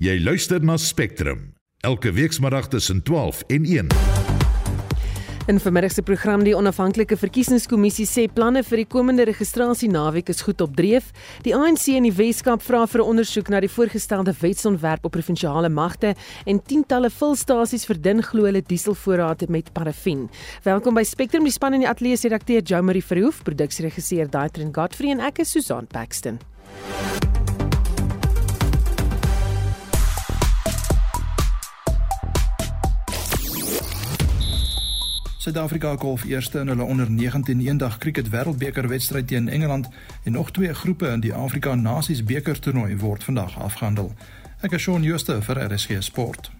Jy luister na Spectrum elke weekmiddag tussen 12 en 1. In vermiddag se program die onafhanklike verkiesingskommissie sê planne vir die komende registrasienaweek is goed op dreef. Die ANC in die Weskaap vra vir 'n ondersoek na die voorgestelde wetsontwerp op provinsiale magte en tientalle vulstasies verdun glo hulle dieselvoorrade met parafin. Welkom by Spectrum die span in die ateljee se redakteur Jo Marie Verhoef, produksieregisseur Daitrin Godfrey en ek is Susan Paxton. Suid-Afrika golf eerste in hulle onder 19 eendag cricket wêreldbeker wedstryd teen Engeland en nog twee groepe in die Afrika Nasies beker toernooi word vandag afgehandel. Ek is Shaun Schuster vir RSG Sport.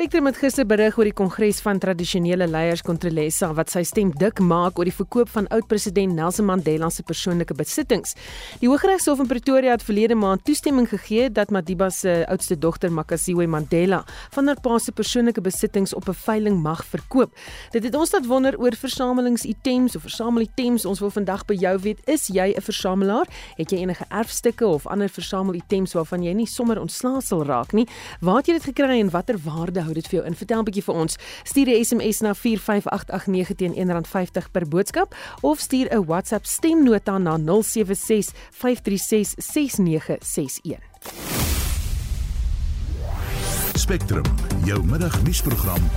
Spectrum het gister berig oor die kongres van tradisionele leiers Kontrolesa wat sy stem dik maak oor die verkoop van oud-president Nelson Mandela se persoonlike besittings. Die Hooggeregshof in Pretoria het verlede maand toestemming gegee dat Madiba se oudste dogter Makasiwe Mandela van haar pa se persoonlike besittings op 'n veiling mag verkoop. Dit het ons laat wonder oor versamelingsitems of versamelitems. Ons wil vandag by jou weet, is jy 'n versamelaar? Het jy enige erfstukke of ander versamelitems waarvan jy nie sommer ontslae sal raak nie? Waar het jy dit gekry en watter waarde hou dit vir jou in? Vertel 'n bietjie vir ons. Stuur 'n SMS na 45889 teen R1.50 per boodskap of stuur 'n WhatsApp stemnota na 076 536 6961. Spectrum, jou middagnuusprogram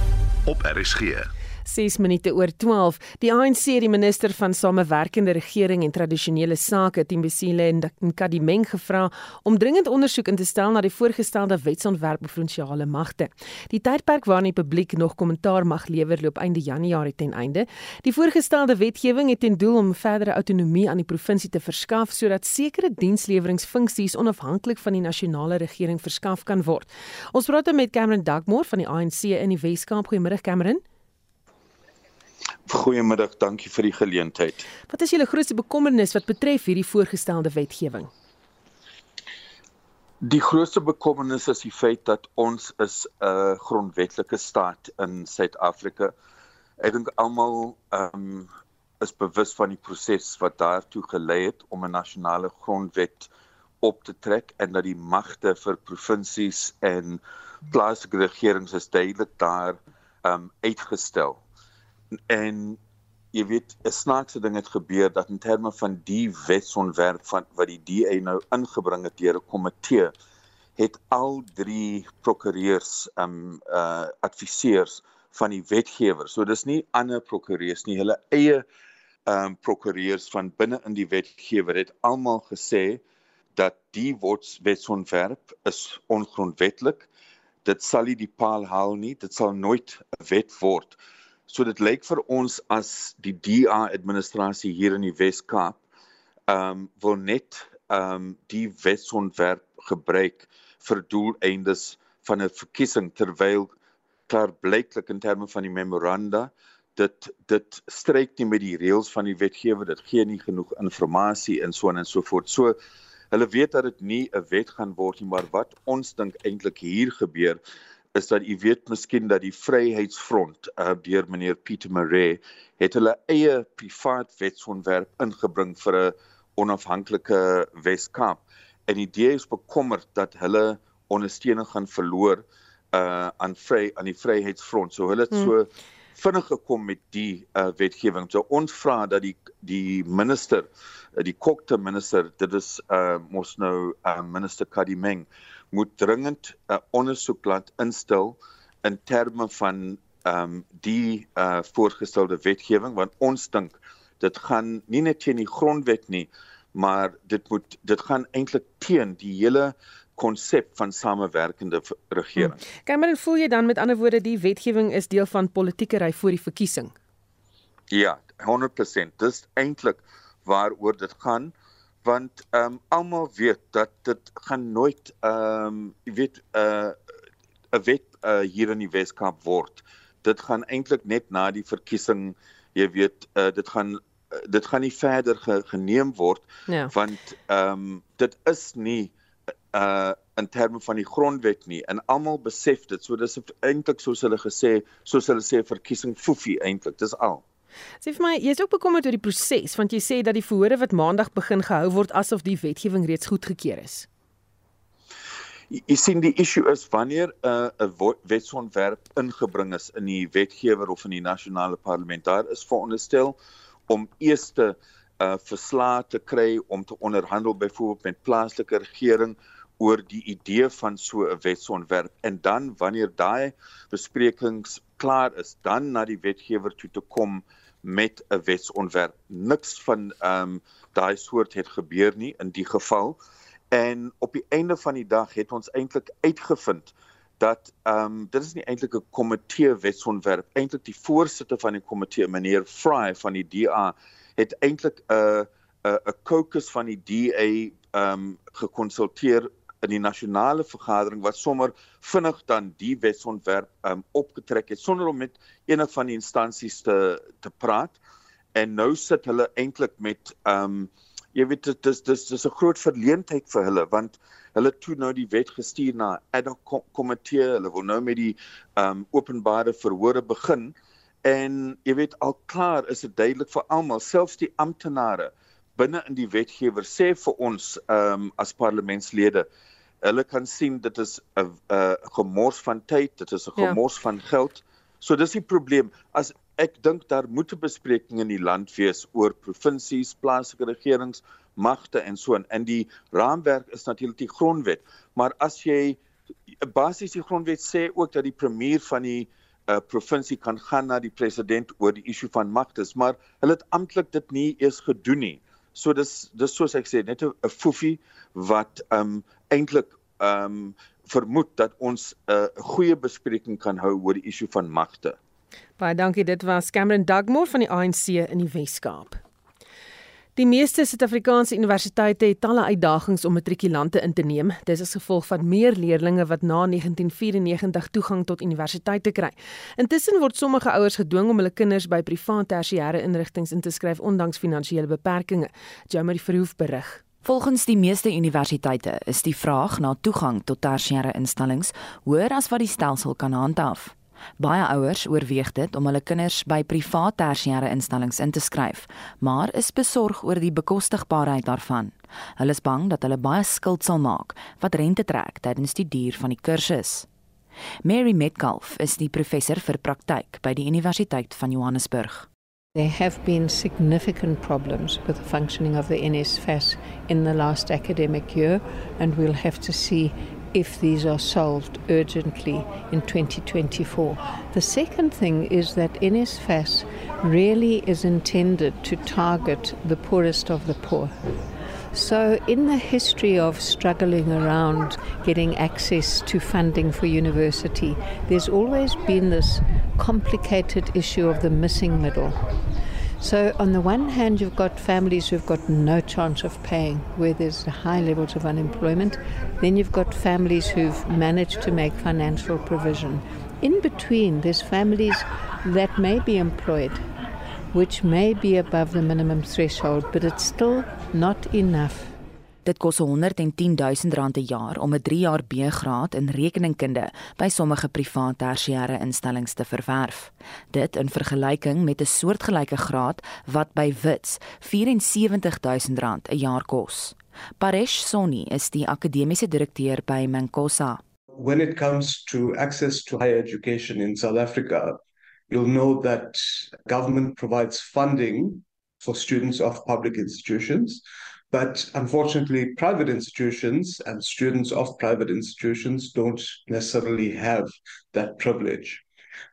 op RSG. 6 minute oor 12. Die ANC, die minister van Samewerkende Regering en Tradisionele Sake, Timbisile Nkadimeng gevra om dringend ondersoek in te stel na die voorgestelde wetsontwerp oor provinsiale magte. Die tydperk waarin die publiek nog kommentaar mag lewer loop einde Januarie ten einde. Die voorgestelde wetgewing het ten doel om verdere autonomie aan die provinsie te verskaf sodat sekere diensleweringfunksies onafhanklik van die nasionale regering verskaf kan word. Ons praat met Cameron Dugmore van die ANC in die Wes-Kaap. Goeiemôre Cameron. Goeiemiddag, dankie vir die geleentheid. Wat is julle grootste bekommernis wat betref hierdie voorgestelde wetgewing? Die grootste bekommernis is die feit dat ons is 'n grondwetlike staat in Suid-Afrika. Ek dink almal ehm um, is bewus van die proses wat daartoe gelei het om 'n nasionale grondwet op te trek en dat die magte vir provinsies en plaaslike regerings is duidelik daar ehm um, uitgestel en jy weet 'n snaakse ding het gebeur dat in terme van die wetsontwerp van wat die DA nou ingebring het deur 'n komitee het al drie prokureurs um uh adviseurs van die wetgewer. So dis nie ander prokureurs nie, hulle eie um prokureurs van binne in die wetgewer het almal gesê dat die wetsontwerp is ongrondwettig. Dit sal nie die paal haal nie, dit sal nooit 'n wet word. So dit lyk vir ons as die DA administrasie hier in die Wes-Kaap ehm um, wil net ehm um, die wetsontwerp gebruik vir doeleindes van 'n verkiesing terwyl klaar blyklik in terme van die memoranda dit dit stryk nie met die reëls van die wetgewer dit gee nie genoeg inligting en so en so voort. So hulle weet dat dit nie 'n wet gaan word nie maar wat ons dink eintlik hier gebeur is dat u weet miskien dat die Vryheidsfront uh, deur meneer Pieter Maree het hulle eie privaat wetsontwerp ingebring vir 'n onafhanklike Weskaap. En die idee is bekommerd dat hulle ondersteuning gaan verloor uh aan vry aan die Vryheidsfront. So hulle het hmm. so vinnig gekom met die uh, wetgewing. So ons vra dat die die minister uh, die kokte minister dit is uh mos nou uh, minister Kadimeng moet dringend 'n uh, ondersoek laat instel in terme van ehm um, die uh voorgestelde wetgewing want ons dink dit gaan nie net teen die grondwet nie maar dit moet dit gaan eintlik teen die hele konsep van samewerkende regering. Hmm. Kan men voel jy dan met ander woorde die wetgewing is deel van politieke ry voor die verkiesing? Ja, 100%. Dis eintlik waaroor dit gaan want ehm um, almal weet dat dit gaan nooit ehm um, jy weet 'n uh, 'n wet uh, hier in die Weskaap word. Dit gaan eintlik net na die verkiesing, jy weet, uh, dit gaan uh, dit gaan nie verder ge, geneem word ja. want ehm um, dit is nie uh in terme van die grondwet nie en almal besef dit. So dis eintlik soos hulle gesê, soos hulle sê verkiesing foefie eintlik. Dis al. Sê vir my, jy's ook bekommerd oor die proses want jy sê dat die verhore wat maandag begin gehou word asof die wetgewing reeds goedgekeur is. Jy sien die issue is wanneer 'n uh, 'n wetsontwerp ingebring is in die wetgewer of in die nasionale parlement, daar is veronderstel om eers te uh, verslae te kry om te onderhandel byvoorbeeld met plaaslike regering oor die idee van so 'n wetsontwerp en dan wanneer daai besprekings klaar is, dan na die wetgewer toe te kom met 'n wetsontwerp. Niks van ehm um, daai soort het gebeur nie in die geval. En op die einde van die dag het ons eintlik uitgevind dat ehm um, dit is nie eintlik 'n komitee wetsontwerp. Eintlik die voorsitter van die komitee, meneer Fry van die DA, het eintlik 'n 'n 'n caucus van die DA ehm um, gekonsulteer in die nasionale vergadering wat sommer vinnig dan die wetsontwerp um, opgetrek het sonder om met enige van die instansies te te praat. En nou sit hulle eintlik met um, jy weet dit dis dis dis 'n groot verleentheid vir hulle want hulle toe nou die wet gestuur na ad hoc komitee. Hulle wil nou met die um, openbare verhore begin. En jy weet al klaar is dit duidelik vir almal selfs die amptenare binne in die wetgewer sê vir ons um, as parlementslede hulle kan sien dit is 'n 'n gemors van tyd, dit is 'n ja. gemors ja. van geld. So dis die probleem. As ek dink daar moet 'n bespreking in die land wees oor provinsies, plaaslike regerings, magte en so en in die raamwerk is natuurlik die grondwet. Maar as jy basies die grondwet sê ook dat die premier van die uh, provinsie kan gaan na die president oor die issue van magtes, maar hulle het amptelik dit nie eers gedoen nie. So dis dis soos ek sê net 'n foefie wat um eintlik ehm um, vermoed dat ons 'n uh, goeie bespreking kan hou oor die issue van magte. Baie dankie. Dit was Cameron Dugmore van die ANC in die Wes-Kaap. Die meeste Suid-Afrikaanse universiteite het talle uitdagings om matrikulante in te neem. Dis as gevolg van meer leerders wat na 1994 toegang tot universiteite kry. Intussen word sommige ouers gedwing om hulle kinders by private tersiêre instellings in te skryf ondanks finansiële beperkings. Jamie Verhoef berig. Volgens die meeste universiteite is die vraag na toegang tot tersiêre instellings hoër as wat die stelsel kan handhaaf. Baie ouers oorweeg dit om hulle kinders by privaat tersiêre instellings in te skryf, maar is besorg oor die bekostigbaarheid daarvan. Hulle is bang dat hulle baie skuld sal maak wat rente trek tydens die duur van die kursus. Mary Metcalf is die professor vir praktyk by die Universiteit van Johannesburg. There have been significant problems with the functioning of the NSFAS in the last academic year, and we'll have to see if these are solved urgently in 2024. The second thing is that NSFAS really is intended to target the poorest of the poor. So, in the history of struggling around getting access to funding for university, there's always been this complicated issue of the missing middle. So, on the one hand, you've got families who've got no chance of paying, where there's high levels of unemployment. Then you've got families who've managed to make financial provision. In between, there's families that may be employed which may be above the minimum threshold, but it's still not enough. Dit kos 110 000 rand 'n jaar om 'n 3 jaar B-graad in rekeningkunde by sommige private tersiêre instellings te verwerf. Dit in vergelyking met 'n soortgelyke graad wat by Wits 74 000 rand 'n jaar kos. Paresh Soni is die akademiese direkteur by Mankosa. When it comes to access to higher education in South Africa, you'll know that government provides funding for students of public institutions. But unfortunately, private institutions and students of private institutions don't necessarily have that privilege.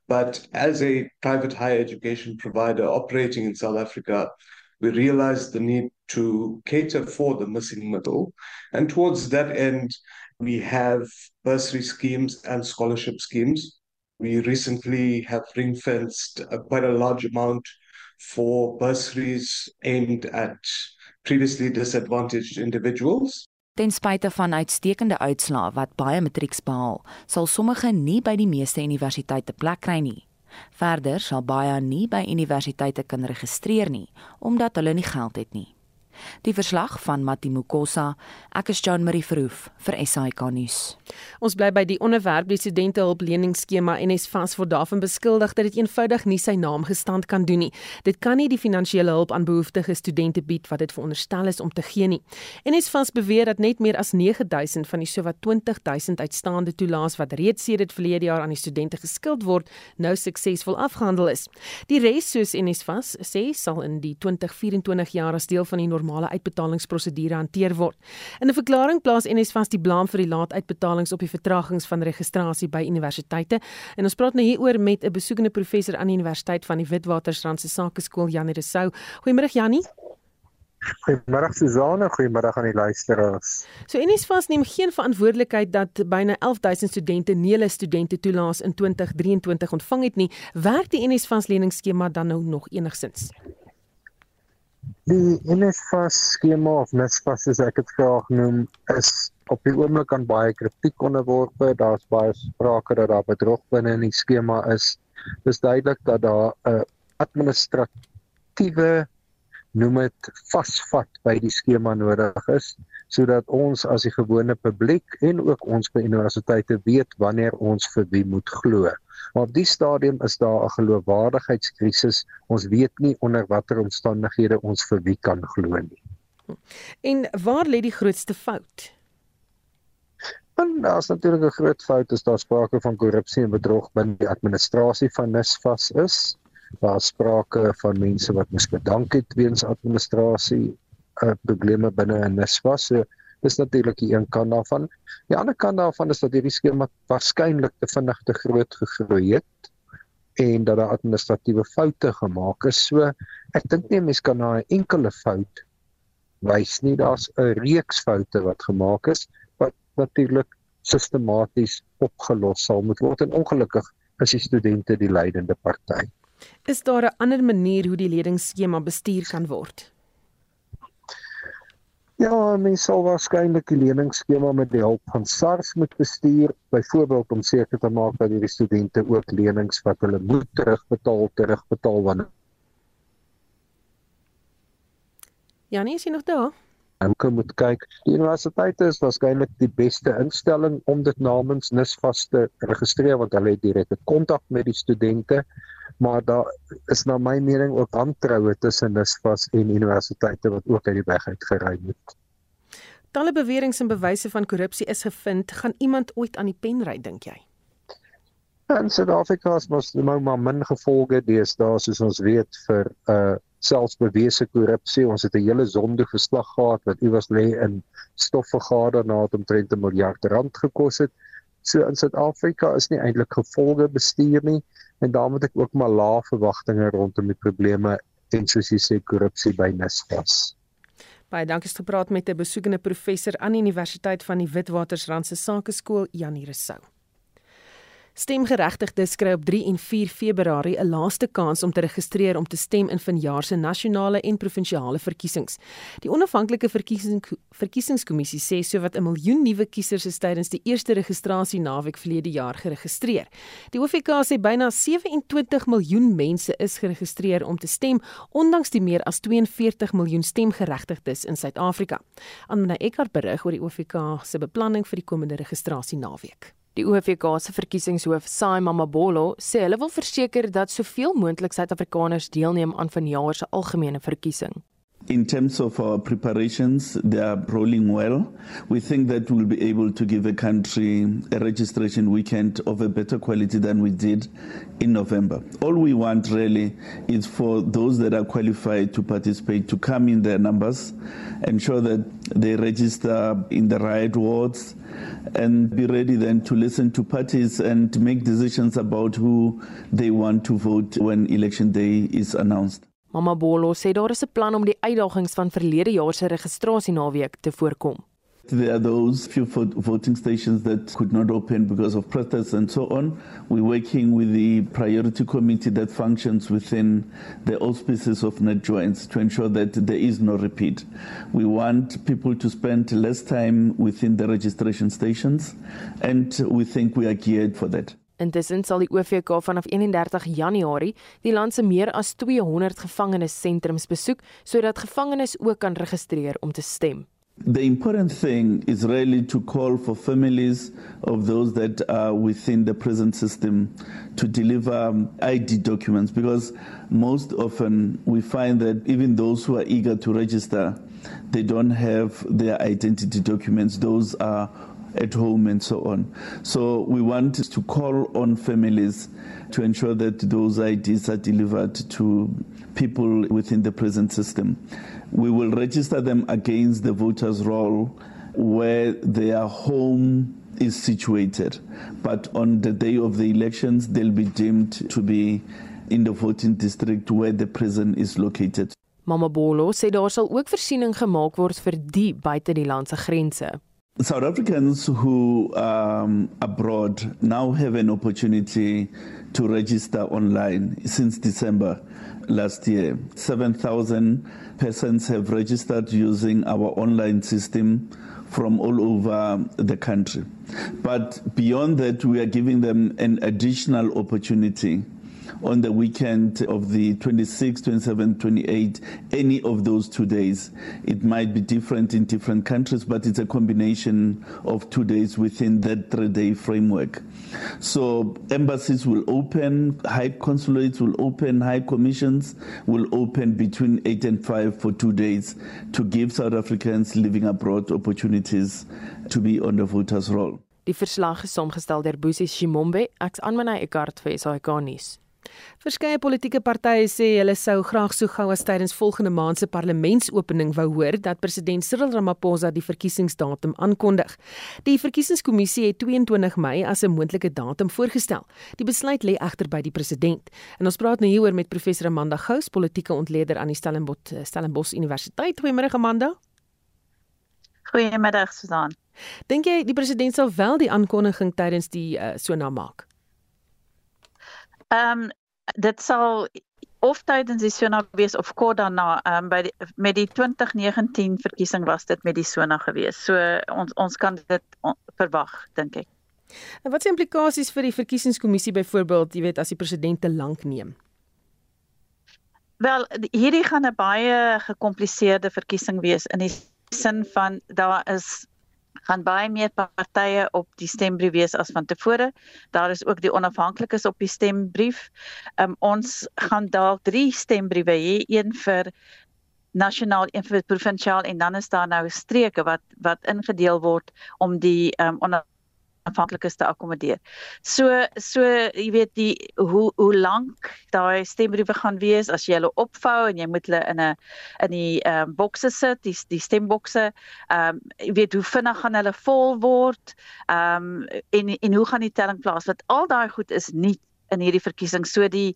But as a private higher education provider operating in South Africa, we realized the need to cater for the missing middle. And towards that end, we have bursary schemes and scholarship schemes we recently have ring fenced uh, quite a large amount for bursaries aimed at previously disadvantaged individuals. Ten spyte van uitstekende uitslae wat baie matrieks behaal, sal sommige nie by die meeste universiteite plek kry nie. Verder sal baie nie by universiteite kan registreer nie omdat hulle nie geld het nie. Die verslag van Matimukosa. Ek is Jean Marie Verhoef vir SAK nuus. Ons bly by die onderwerp die studentehulpleningsskema en is vas voor daarvan beskuldig dat dit eenvoudig nie sy naam gestand kan doen nie. Dit kan nie die finansiële hulp aan behoeftige studente bied wat dit veronderstel is om te gee nie. En is vas beweer dat net meer as 9000 van die sowat 20000 uitstaande toelaas wat reeds sedert verlede jaar aan die studente geskuld word, nou suksesvol afgehandel is. Die res soos Enisfas sê sal in die 2024 jaar as deel van die normale uitbetalingsprosedure hanteer word. In 'n verklaring plaas Enisfas die blame vir die laat uitbetalings op die vertragings van registrasie by universiteite. En ons praat nou hieroor met 'n besoekende professor aan die Universiteit van die Witwatersrand se Sakeskool Janie Resou. Goeiemôre Janie. Goeiemôre Suzane, goeiemôre aan die luisteraars. So Enisfas neem geen verantwoordelikheid dat byna 11000 studente nie hulle studente toelaas in 2023 ontvang het nie. Werk die Enisfas leningsskema dan nou nog enigsins? Die Enisfas skema of Nesfas soos ek dit graag noem, is op die oomblik aan baie kritiek onderworpe. Daar's baie sprake dat daar bedrog binne in die skema is. Dis duidelik dat daar 'n administratiewe noem dit vasvat by die skema nodig is sodat ons as die gewone publiek en ook ons by universiteite weet wanneer ons vir wie moet glo. Maar op die stadium is daar 'n geloofwaardigheidskrisis. Ons weet nie onder watter omstandighede ons vir wie kan glo nie. En waar lê die grootste fout? En daar's natuurlik 'n groot fout as daar sprake van korrupsie en bedrog binne die administrasie van NSFAS is daar sprake van mense wat moes bedank het weens administrasie uh, probleme binne in NSFAS. So dis natuurlik die een kant daarvan. Die ander kant daarvan is dat hierdie skema waarskynlik te vinnig te groot gegroei het en dat daar administratiewe foute gemaak is. So ek dink nie mense kan na 'n enkele fout wys nie. Daar's 'n reeks foute wat gemaak is wat natuurlik sistematies opgelos sal moet word en ongelukkig is die studente die leidende party. Is daar 'n ander manier hoe die ledingsskema bestuur kan word? Ja, mens sal waarskynlik die leningsskema met die hulp van SARS moet bestuur, byvoorbeeld om seker te maak dat die studente ook lenings wat hulle moet terugbetaal, terugbetaal wanneer. Janie, is jy nog daar? Ons moet kyk. Die universiteite is waarskynlik die beste instelling om dit namens NISFAS te registreer want hulle het direkte kontak met die studente maar daar is na my mening ook aantroue tussen NSFAS en universiteite wat ook uit die weg uit gery moet. Talle beweringe en bewyse van korrupsie is gevind, gaan iemand ooit aan die pen ry dink jy? In Suid-Afrika is mos nou maar min gevolge deesdae soos ons weet vir uh selfs bewese korrupsie. Ons het 'n hele sonde geslag gehad wat iewers lê in stofvergader na het omtrent 'n miljard rand gekos het. So in Suid-Afrika is nie eintlik gevolge bestuur nie en daarom het ek ook maar lae verwagtinge rondom die probleme en soos jy sê korrupsie by Nesfas. Baie dankie het gepraat met 'n besoekende professor aan die Universiteit van die Witwatersrand se Sakeskool Janie Resou. Stemgeregtigdes kry op 3 en 4 Februarie 'n laaste kans om te registreer om te stem in vanjaar se nasionale en provinsiale verkiesings. Die onafhanklike verkiesing verkiesingskommissie sê sowat 'n miljoen nuwe kiesers is tydens die eerste registrasie naweek verlede jaar geregistreer. Die OFK sê byna 27 miljoen mense is geregistreer om te stem, ondanks die meer as 42 miljoen stemgeregtigdes in Suid-Afrika. Anna Eckart berig oor die OFK se beplanning vir die komende registrasie naweek. Die OFK se verkiesingshoof, Sai Mamabolo, sê hulle wil verseker dat soveel moontlik Suid-Afrikaners deelneem aan vanjaar se algemene verkiesing. In terms of our preparations, they are rolling well. We think that we'll be able to give a country a registration weekend of a better quality than we did in November. All we want really is for those that are qualified to participate to come in their numbers, ensure that they register in the right wards, and be ready then to listen to parties and make decisions about who they want to vote when election day is announced. Mama Bolo sê daar is 'n plan om die uitdagings van verlede jaar se registrasienaweek te voorkom. There are those few voting stations that could not open because of protests and so on. We're working with the priority committee that functions within the auspices of NetJoins to ensure that there is no repeat. We want people to spend less time within the registration stations, and we think we are geared for that. Intussen sal die OVK vanaf 31 Januarie die land se meer as 200 gevangenissentrums besoek sodat gevangenes ook kan registreer om te stem. The important thing is really to call for families of those that are within the prison system to deliver um, ID documents because most often we find that even those who are eager to register, they don't have their identity documents. Those are at home and so on. So we want to call on families to ensure that those IDs are delivered to people within the prison system. We will register them against the voters' roll where their home is situated. But on the day of the elections, they'll be deemed to be in the voting district where the prison is located. Mama Bolo sê daar sal ook voorsiening gemaak word vir die buite die land se grense. South Africans who um, abroad now have an opportunity to register online since December last year. 7,000 persons have registered using our online system from all over the country. But beyond that, we are giving them an additional opportunity on the weekend of the 26, 27, 28, any of those two days. It might be different in different countries, but it's a combination of two days within that three day framework. So embassies will open, high consulates will open, high commissions will open between 8 and 5 for two days to give South Africans living abroad opportunities to be on the voters roll. Die verslag is saamgestel deur Boesie Shimombe, ek's aan my Ekart vir SAK nuus. Verskeie politieke partye sê hulle sou graag so gou as tydens volgende maand se parlementsopening wou hoor dat president Cyril Ramaphosa die verkiesingsdatum aankondig. Die verkiesingskommissie het 22 Mei as 'n moontlike datum voorgestel. Die besluit lê egter by die president. En ons praat nou hieroor met professor Amanda Gous, politieke ontleder aan die Stellenbosch Stellenbosch Universiteit. Goeiemôre Amanda. Goeiemiddag Susan. Dink jy die president sal wel die aankondiging tydens die uh, sona maak? Ehm um, dit sal of tydens die Sona wees of kort daarna um, by die, met die 2019 verkiesing was dit met die Sona gewees. So ons ons kan dit on, verwag dink ek. En wat se implikasies vir die verkiesingskommissie byvoorbeeld, jy weet as die president te lank neem? Wel, hierdie gaan 'n baie gekompliseerde verkiesing wees in die sin van daar is gaan baie meer partye op die stembrief wees as van tevore. Daar is ook die onafhanklikes op die stembrief. Um, ons gaan dalk drie stembriewe hê, een vir nasionaal, een vir provinsiaal en dan is daar nou streke wat wat ingedeel word om die um, afhanklikes te akkommodeer. So so jy weet die hoe hoe lank daai stembriewe gaan wees as jy hulle opvou en jy moet hulle in 'n in die ehm um, bokse sit, die die stembokse. Ehm um, jy weet hoe vinnig gaan hulle vol word. Ehm um, en en hoe gaan die telling plaas? Want al daai goed is nie in hierdie verkiesing. So die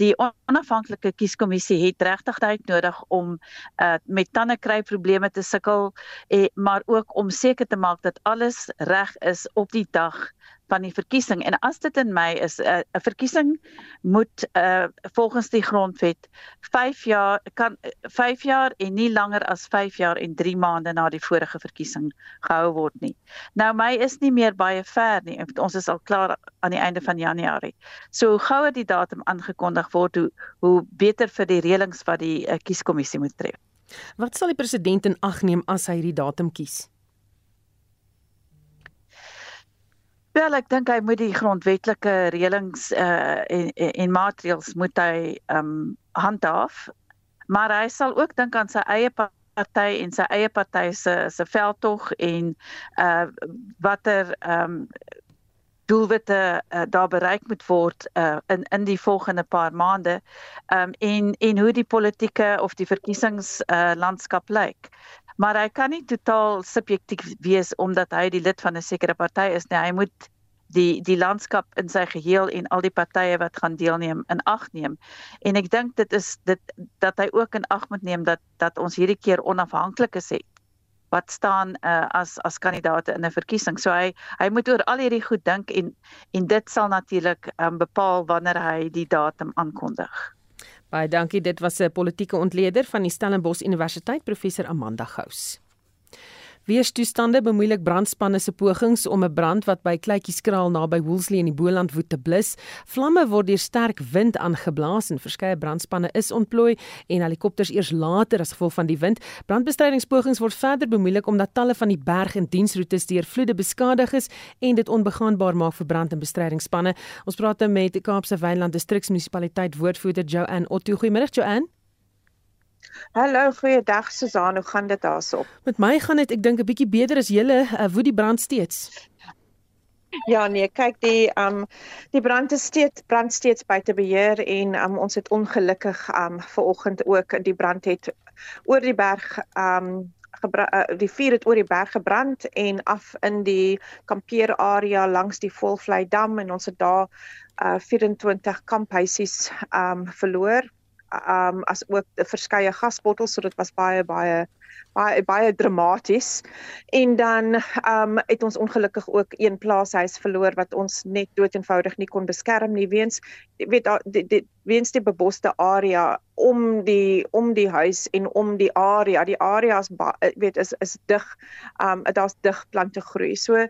die onafhanklike kieskommissie het regtig tyd nodig om uh met tande kry probleme te sukkel, eh, maar ook om seker te maak dat alles reg is op die dag van die verkiesing en as dit in Mei is 'n uh, verkiesing moet uh, volgens die grondwet 5 jaar kan 5 jaar en nie langer as 5 jaar en 3 maande na die vorige verkiesing gehou word nie. Nou Mei is nie meer baie ver nie. Ons is al klaar aan die einde van Januarie. So hoe gouer die datum aangekondig word, hoe hoe beter vir die reëlings wat die uh, kieskommissie moet tref. Wat sal die president in ag neem as hy hierdie datum kies? Wel, ek dink hy moet die grondwetlike reëlings uh en en, en maatreëls moet hy um handhaaf. Maar hy sal ook dink aan sy eie party en sy eie party se se veldtog en uh watter um doelwitte uh, daar bereik moet word uh in in die volgende paar maande um en en hoe die politieke of die verkiesings uh landskap lyk. Maar hy kan nie totaal subjektief wees omdat hy die lid van 'n sekere party is nie. Hy moet die die landskap in sy geheel en al die partye wat gaan deelneem in ag neem. En ek dink dit is dit dat hy ook in ag moet neem dat dat ons hierdie keer onafhanklikes het wat staan uh, as as kandidaate in 'n verkiesing. So hy hy moet oor al hierdie goed dink en en dit sal natuurlik um, bepaal wanneer hy die datum aankondig. Baie dankie. Dit was 'n politieke ontleder van die Stellenbosch Universiteit, professor Amanda Gous. Weerstoestande bemoeilik brandspanne se pogings om 'n brand wat by Kleitjieskraal naby Woolsley in die Boland woed te blus. Vlamme word deur sterk wind aangeblaas en verskeie brandspanne is ontplooi en helikopters eers later as gevolg van die wind. Brandbestrydingspogings word verder bemoeilik omdat talle van die berg en diensroetes deur vloede beskadig is en dit onbegaanbaar maak vir brand- en bestrydingsspanne. Ons praat nou met die Kaapse Wynland Distriksmunisipaliteit woordvoerder Joanne Otto. Goeiemôre Joanne. Hallo, goeiedag Susan, hoe gaan dit daarsop? Met my gaan dit ek dink 'n bietjie beter as julle, uh, woed die brand steeds. Ja nee, kyk die um die brand is steeds brand steeds buite beheer en um ons het ongelukkig um ver oggend ook die brand het oor die berg um uh, die vuur het oor die berg gebrand en af in die kampeerarea langs die Volvlei dam en ons het daar uh 24 kamphuisies um verloor um as ook verskeie gasbottels so dit was baie baie baie baie dramaties. En dan um het ons ongelukkig ook een plaashuis verloor wat ons net doeteenvoudig nie kon beskerm nie weens weet die weens die beboste area om die om die huis en om die area. Die areas weet is is dig um daar's dig plante groei. So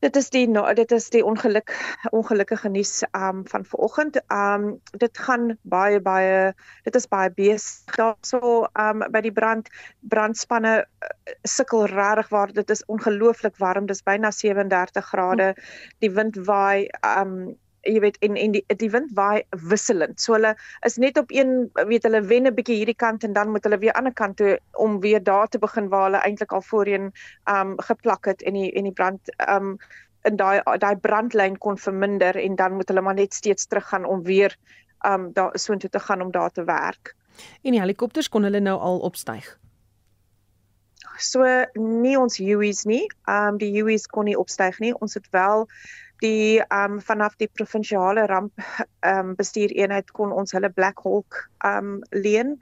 Dit is die dit is die ongeluk ongelukkige nuus um van vanoggend. Um dit gaan baie baie dit is baie besig daarso um by die brand brandspanne uh, sukkel regtig waar dit is ongelooflik warm. Dis byna 37 grade. Die wind waai um jy weet en en die die wind waai wisselend. So hulle is net op een weet hulle wen 'n bietjie hierdie kant en dan moet hulle weer aan die ander kant toe om weer daar te begin waar hulle eintlik al voorheen um geplak het en die en die brand um in daai daai brandlyn kon verminder en dan moet hulle maar net steeds teruggaan om weer um daar soontoe te gaan om daar te werk. En die helikopters kon hulle nou al opstyg. So nie ons Hueys nie. Um die Hueys kon nie opstyg nie. Ons het wel die um vanaf die provinsiale ramp um bestuureenheid kon ons hulle Black Hawk um leen.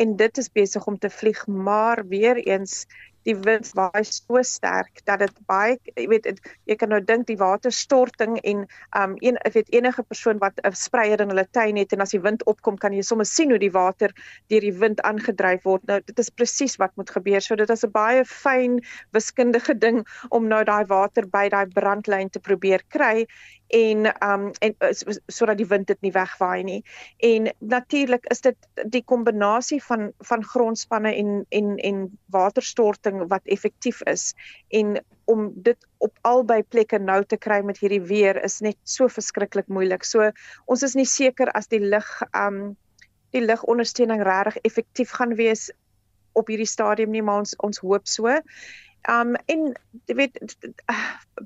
En dit is besig om te vlieg maar weer eens die wind waai so sterk dat dit baie jy weet jy kan nou dink die waterstorting en um een ek weet enige persoon wat 'n spreier in hulle tuin het en as die wind opkom kan jy sommer sien hoe die water deur die wind aangedryf word. Nou dit is presies wat moet gebeur. So dit is 'n baie fyn wiskundige ding om nou daai water by daai brandlyn te probeer kry en um en uh, sodat die wind dit nie wegwaai nie. En natuurlik is dit die kombinasie van van grondspanne en en en waterstorting wat effektief is en om dit op albei plekke nou te kry met hierdie weer is net so verskriklik moeilik. So ons is nie seker as die lig um die ligondersteuning regtig effektief gaan wees op hierdie stadium nie, maar ons ons hoop so. Um en jy weet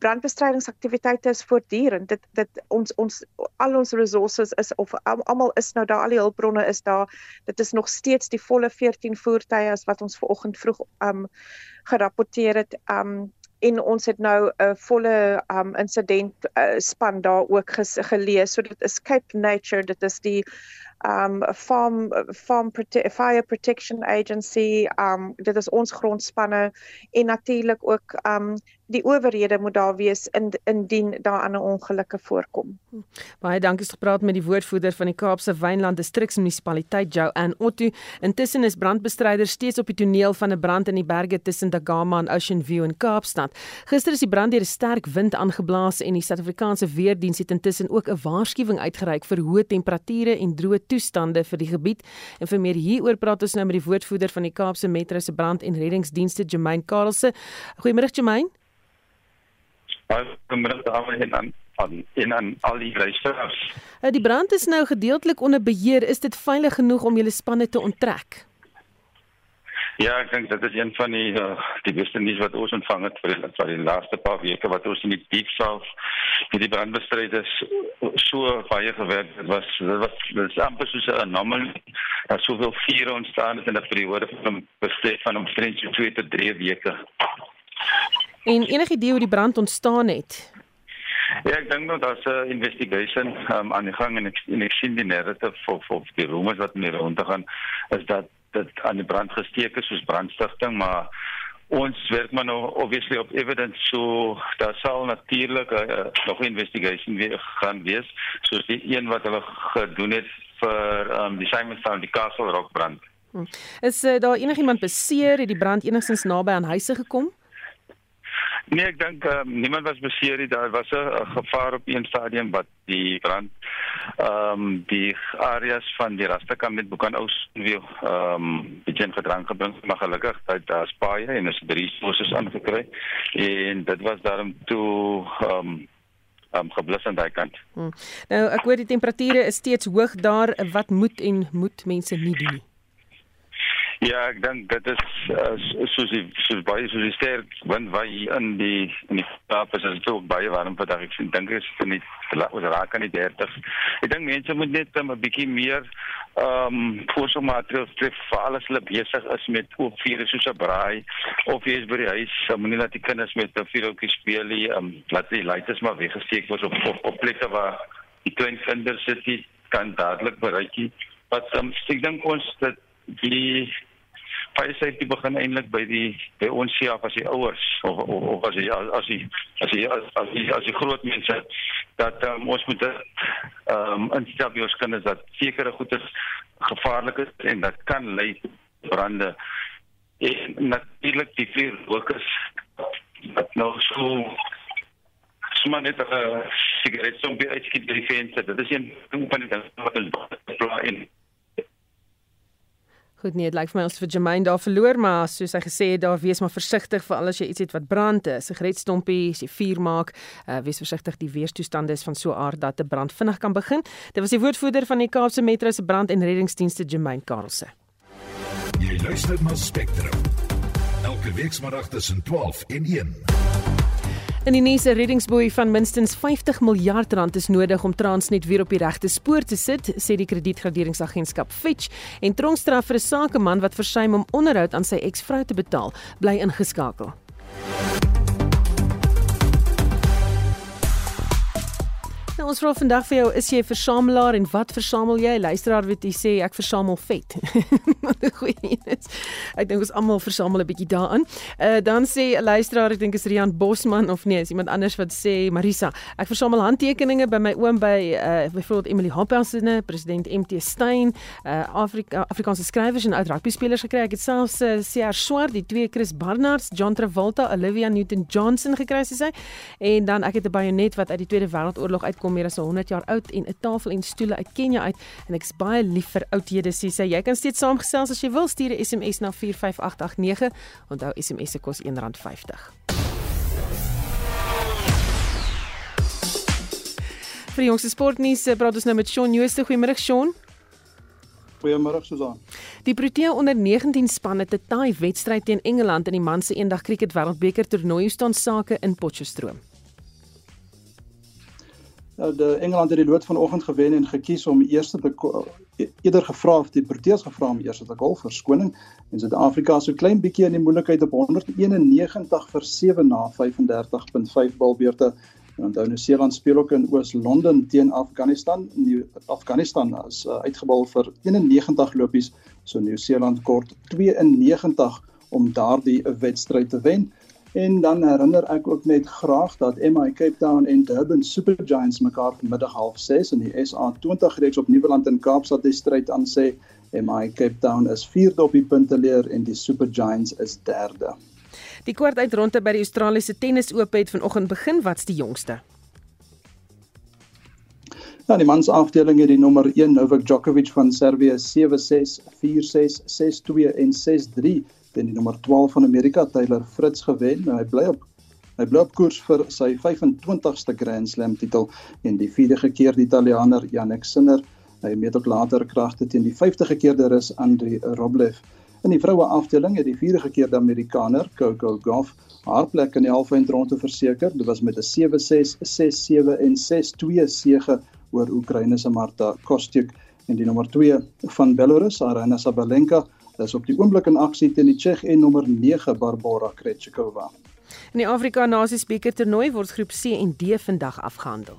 brandbestrydingsaktiwiteite is voortdurend. Dit dit ons ons al ons resources is of almal is nou daar al die hulpbronne is daar. Dit is nog steeds die volle 14 voertuie as wat ons ver oggend vroeg um gerapporteer het. Um en ons het nou 'n volle um insident uh, span daar ook gelees. So dit is Cape Nature, dit is die um farm farm prote fire protection agency um dit is ons grondspanne en natuurlik ook um die owerhede moet daar wees in indien daar 'n ongelukke voorkom. Baie dankie vir gepraat met die woordvoerder van die Kaapse Wynland Distriksmunisipaliteit Jo Ann Otto. Intussen is brandbestryders steeds op die toneel van 'n brand in die berge tussen Dagama en Ocean View in Kaapstad. Gister is die brand deur 'n sterk wind aangeblaas en die Suid-Afrikaanse Weerdienste het intussen ook 'n waarskuwing uitgereik vir hoë temperature en droë toestande vir die gebied. En vir meer hieroor praat ons nou met die woordvoerder van die Kaapse Metro se brand- en reddingsdienste, Jermaine Karlse. Goeiemôre Jermaine. Goeiemôre dames en heren aan en aan al die luisteraars. Uh, die brand is nou gedeeltelik onder beheer. Is dit veilig genoeg om julle spanne te onttrek? Ja, ek dink dit is een van die uh, die beste nuus wat ons ontvang het vir die, vir die laaste paar weke wat ons in die diep self met die brandbestryders so baie gewerk het. Dit was dit was dit is amper soos 'n anomalie. Daar soveel vuur ontstaan het in 'n periode van bestek van omtrent 2 tot 3 weke. En enige idee hoe die brand ontstaan het? Ja, ek dink nou daar's 'n investigation um, aan die gang en ek, en ek sien die narrative of of die rumors wat meer rondgaan is dat dit aan die brand gesteek is soos brandstigting, maar ons werk maar nou obviously op evidence so daar sal natuurlik uh, nog 'n investigation weer gaan wees soos die een wat hulle gedoen het vir um, die Simon Town die Castle Rock brand. Hm. Is uh, daar enigiemand beseer het die brand enigstens naby aan huise gekom? Nee, ek dink um, niemand was beseer nie. Daar was 'n gevaar op een stadium wat die brand ehm um, die areas van die Rastakam met Bukanous weer ehm um, begin gedrang gebring, maar gelukkig het daar spaai en is drie sources aangekry en dit was daarom toe ehm um, um, geblus aan daai kant. Hmm. Nou ek hoor die temperature is steeds hoog daar. Wat moet en moet mense nie doen nie? Ja, ek dink dit is uh, soos die soos baie soos die sterk wind wat hier in die in die Kaap is, is dit ook baie warm vandag. Ek dink dit is nie ons raak aan die 30. Ek dink mense moet net um, 'n bietjie meer ehm um, voorsorgmaatreëls tref vir alles hulle besig is met oop vure soos 'n braai of jy is by die huis, um, moenie laat die kinders met 'n vuurhoutjie speel nie. Ehm um, laat die ligte maar weggesteek word op, op op plekke waar die klein kinders sit, kan dadelik bereik. Wat um, ek dink ons dat die fire safety begin eintlik by die by ons self as die ouers of of, of as die as die as die as die as die groot mense dat um, ons moet ehm um, instel by ons kinders dat sekere goeder gevaarlik is en dat kan lei brande. En natuurlik die vier workers wat nou so sommer net 'n uh, sigaret so by uitskiet by die venster. Dit is een van die dinge wat ons bly in Goed nee, dit lyk vir my ons vir Jermaine daar verloor, maar soos hy gesê het, daar wees maar versigtig vir al as jy iets het wat brand, 'n sigaretstompie, as jy vuur maak, uh, wees versigtig die weerstoestande is van so aard dat 'n brand vinnig kan begin. Dit was die woordvoerder van die Kaapse Metro se brand en reddingsdienste Jermaine Karlse. Jy luister na Spectrum. Elke week saterdag tussen 12 en 1. In die nuus 'n reddingsboei van minstens 50 miljard rand is nodig om Transnet weer op die regte spoor te sit, sê die kredietgraderingsagentskap Fitch. En tronkstraf vir 'n sakeman wat versuim om onderhoud aan sy eksvrou te betaal, bly ingeskakel. Ons vra vandag vir jou, is jy 'n versamelaar en wat versamel jy? Luisteraar weet jy sê ek versamel vet. Goeie nuus. Ek dink ons almal versamel 'n bietjie daarin. Uh dan sê 'n luisteraar, ek dink is Rian Bosman of nee, is iemand anders wat sê Marisa, ek versamel handtekeninge by my oom by uh byvoorbeeld Emily Hoppersene, president MT Steyn, uh Afrika Afrikaanse skrywers en oud rugby spelers gekry. Ek het selfs uh, CR Swart, die twee Chris Barnards, John Travolta, Olivia Newton-Johnson gekry sê sy. En dan ek het 'n bajonet wat uit die Tweede Wêreldoorlog uit kom meer as 100 jaar oud en 'n tafel en stoele uit Kenia uit en ek's baie lief vir oudhede sê sy. Jy kan steeds saamgesels as jy wil stuur 'n SMS na 45889. Onthou SMS se kos R1.50. Vir die jongste sportnuus eh, praat ons nou met Shaun Jooste. Goeiemôre Shaun. Goeiemôre Susan. Die Protea onder 19 span het 'n taai wedstryd teen Engeland in die man se eendag krieket wêreldbeker toernooi staan sake in Potchefstroom. Nou die Engeland het die lood vanoggend gewen en gekies om eerste te eerder gevra of die Proteas gevra om eerste te golf verskoning en Suid-Afrika so klein bietjie in die moeilikheid op 191 vir 7 na 35.5 balbeurte. En onthou New Zealand speel ook in Oos-London teen Afghanistan. New Afghanistan is uh, uitgebal vir 91 lopies, so New Zealand kort 92 om daardie wedstryd te wen. En dan herinner ek ook net graag dat MI Cape Town en Durban Super Giants mekaar vanmiddag 06:30 in die SA20 reeks op Nieuweland in Kaapstad die stryd aan sê MI Cape Town is 4de op die punteleer en die Super Giants is 3de. Die kwart uitronde by die Australiese Tennis Ope het vanoggend begin. Wat's die jongste? Ja, die mans afdeling het die nommer 1 Novak Djokovic van Servië 7-6, 4-6, 6-2 en 6-3 teen die nommer 12 van Amerika Taylor Fritz gewen. Nou, hy bly op hy bly op koers vir sy 25ste Grand Slam titel en die vierde keer die Italianer Jannik Sinner. Hy meet ook later kragte teen die 50ste keer der is Andrei Roblev. In die vroue afdeling het die vierde keer die Amerikaner Coco Gauff haar plek in die halfeindronde verseker. Dit was met 'n 7-6, 6-7 en 6-2 sege oor Oekraïne se Marta Kostyuk en die nommer 2 van Belarus, Aryna Sabalenka, is op die oomblik in aksie teen die Tsjech en nommer 9 Barbara Krejcikova. In die Afrika Nasies beker toernooi word groep C en D vandag afgehandel.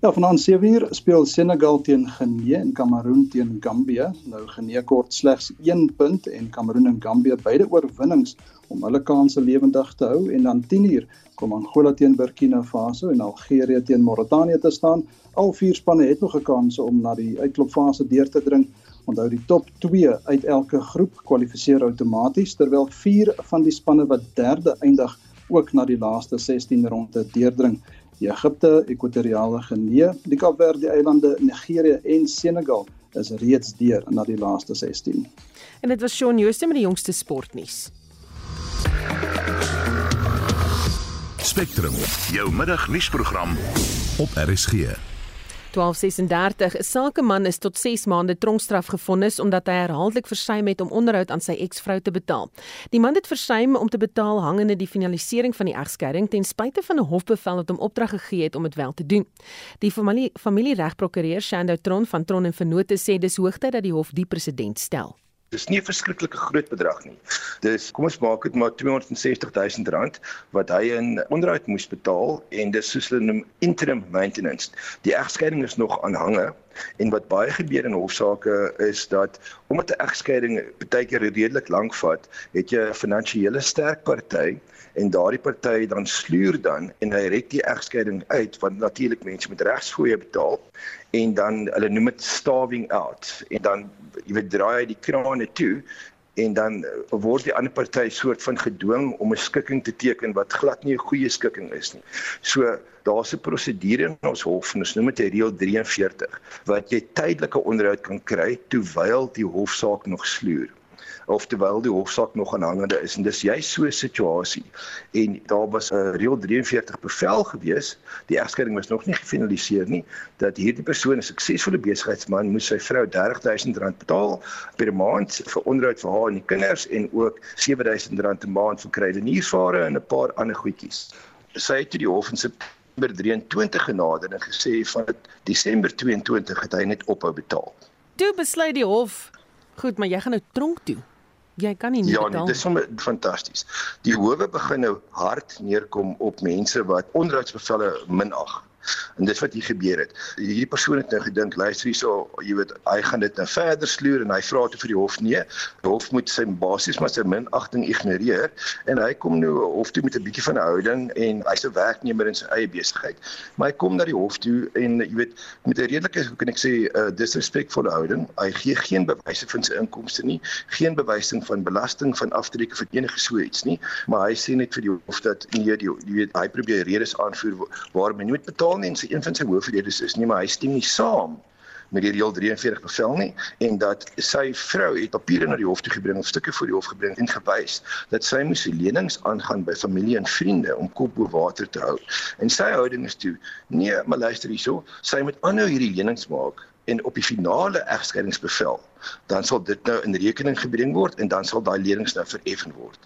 Ja, vanaand 7uur speel Senegal teen Guinea en Kameroen teen Gambia. Nou Guinea kort slegs 1 punt en Kameroen en Gambia beide oorwinnings om hulle kanse lewendig te hou en dan 10uur kom Angola teen Burkina Faso en Algerië teen Mauritanië te staan. Al vier spanne het nog 'n kans om na die uitklopfase deur te dring Onthou die top 2 uit elke groep kwalifiseer outomaties terwyl 4 van die spanne wat derde eindig ook na die laaste 16 ronde deurdring. Egipte, Ekwatoriale Guinea, die Kaapverde Eilande, Nigerië en Senegal is reeds deur na die laaste 16. En dit was Shaun Jooste met die jongste sportnuus. Spectrum, jou middagnuusprogram op RSG. 1236 'n sakeman is tot 6 maande tronkstraf gefonnis omdat hy herhaaldelik versuim het om onderhoud aan sy eksvrou te betaal. Die man het versuim om te betaal hangende die finalisering van die egskeiding ten spyte van 'n hofbevel wat hom opdrag gegee het om dit wel te doen. Die familie familieregprokureur Shando Tron van Tron en Vennote sê dis hoogtyd dat die hof die presedent stel. Dis nie 'n verskriklike groot bedrag nie. Dis kom ons maak dit maar 260 000 rand wat hy in onderhoud moes betaal en dis soos hulle noem interim maintenance. Die egskeiding is nog aanhange en wat baie gebeur in hofsaake is dat omdat 'n egskeiding baie keer redelik lank vat, het jy 'n finansiële sterk party en daardie party dan sluur dan en hy red die egskeiding uit want natuurlik mense met regsfooie betaal en dan hulle noem dit starving out en dan jy weet draai hy die krane toe en dan word die ander party soort van gedwing om 'n skikking te teken wat glad nie 'n goeie skikking is nie. So daar's 'n prosedure in ons hof, ons noem dit reël 43 wat jy tydelike onderhoud kan kry terwyl die hofsaak nog sloer of terwyl die hofsaak nog aanhangende is. En dis juist so 'n situasie. En daar was 'n reël 43 bevel gewees. Die egskeiding was nog nie gefinaliseer nie dat hierdie persoon 'n suksesvolle besigheidsman moes sy vrou R30000 betaal per maand vir onderhoud vir haar en die kinders en ook R7000 'n maand vir kruideniersware en 'n paar ander goedjies. Sy het toe die hof in September 23 genader en gesê van Desember 22 het hy net ophou betaal Toe besluit die hof Goed, maar jy gaan nou tronk toe. Jy kan nie Ja, betaal. nee, dis sommer fantasties. Die howe begin nou hard neerkom op mense wat onderhoudsbevelle minag. En dis wat hier gebeur het. Hierdie persoon het nou gedink, luister hierso, jy weet, hy gaan dit nou verder sloer en hy vra toe vir die hof nee. Die hof moet sy basies maar sy minagting ignoreer en hy kom nou hof toe met 'n bietjie van 'n houding en hy's 'n werknemer in sy eie besigheid. Maar hy kom na die hof toe en jy weet, met 'n redelike, hoe kan ek sê, 'n uh, disrespekvolle houding. Hy gee geen bewyse van sy inkomste nie, geen bewysing van belasting van aftrekke vir enige so iets nie, maar hy sê net vir die hof dat nee, die, jy weet, hy probeer redes aanvoer waarom hy moet betaal nie en sy een van sy hoofredes is nie maar hy stem nie saam met die reël 43 bevel nie en dat sy vrou het papiere na die hof toe gebring of stukke voor die hof gebring en gewys dat sy moes lenings aangaan by familie en vriende om kop bo water te hou. En sy houding is toe: "Nee, maar luister hierso, sy moet aanhou hierdie lenings maak en op die finale egskeidingsbevel dan sal dit nou in rekening gebring word en dan sal daai lenings nou vereffen word.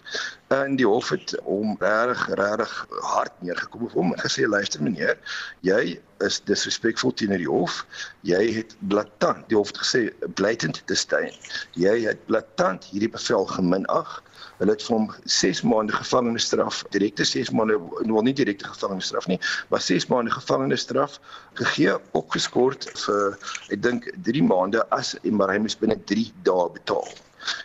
En die hof het hom regtig regtig hard neergekom op hom en gesê luister meneer, jy is disrespekvol teenoor die hof. Jy het blaatant, die hof het gesê blatant disdain. Jy het blaatant hierdie bevel geminag. Hulle het vir hom 6 maande gevangenisstraf, direkte 6 maande, wel nie direkte gevangenisstraf nie, maar 6 maande gevangenisstraf gegee, opgeskort vir ek dink 3 maande as maar hy moes binne 3 dae betaal.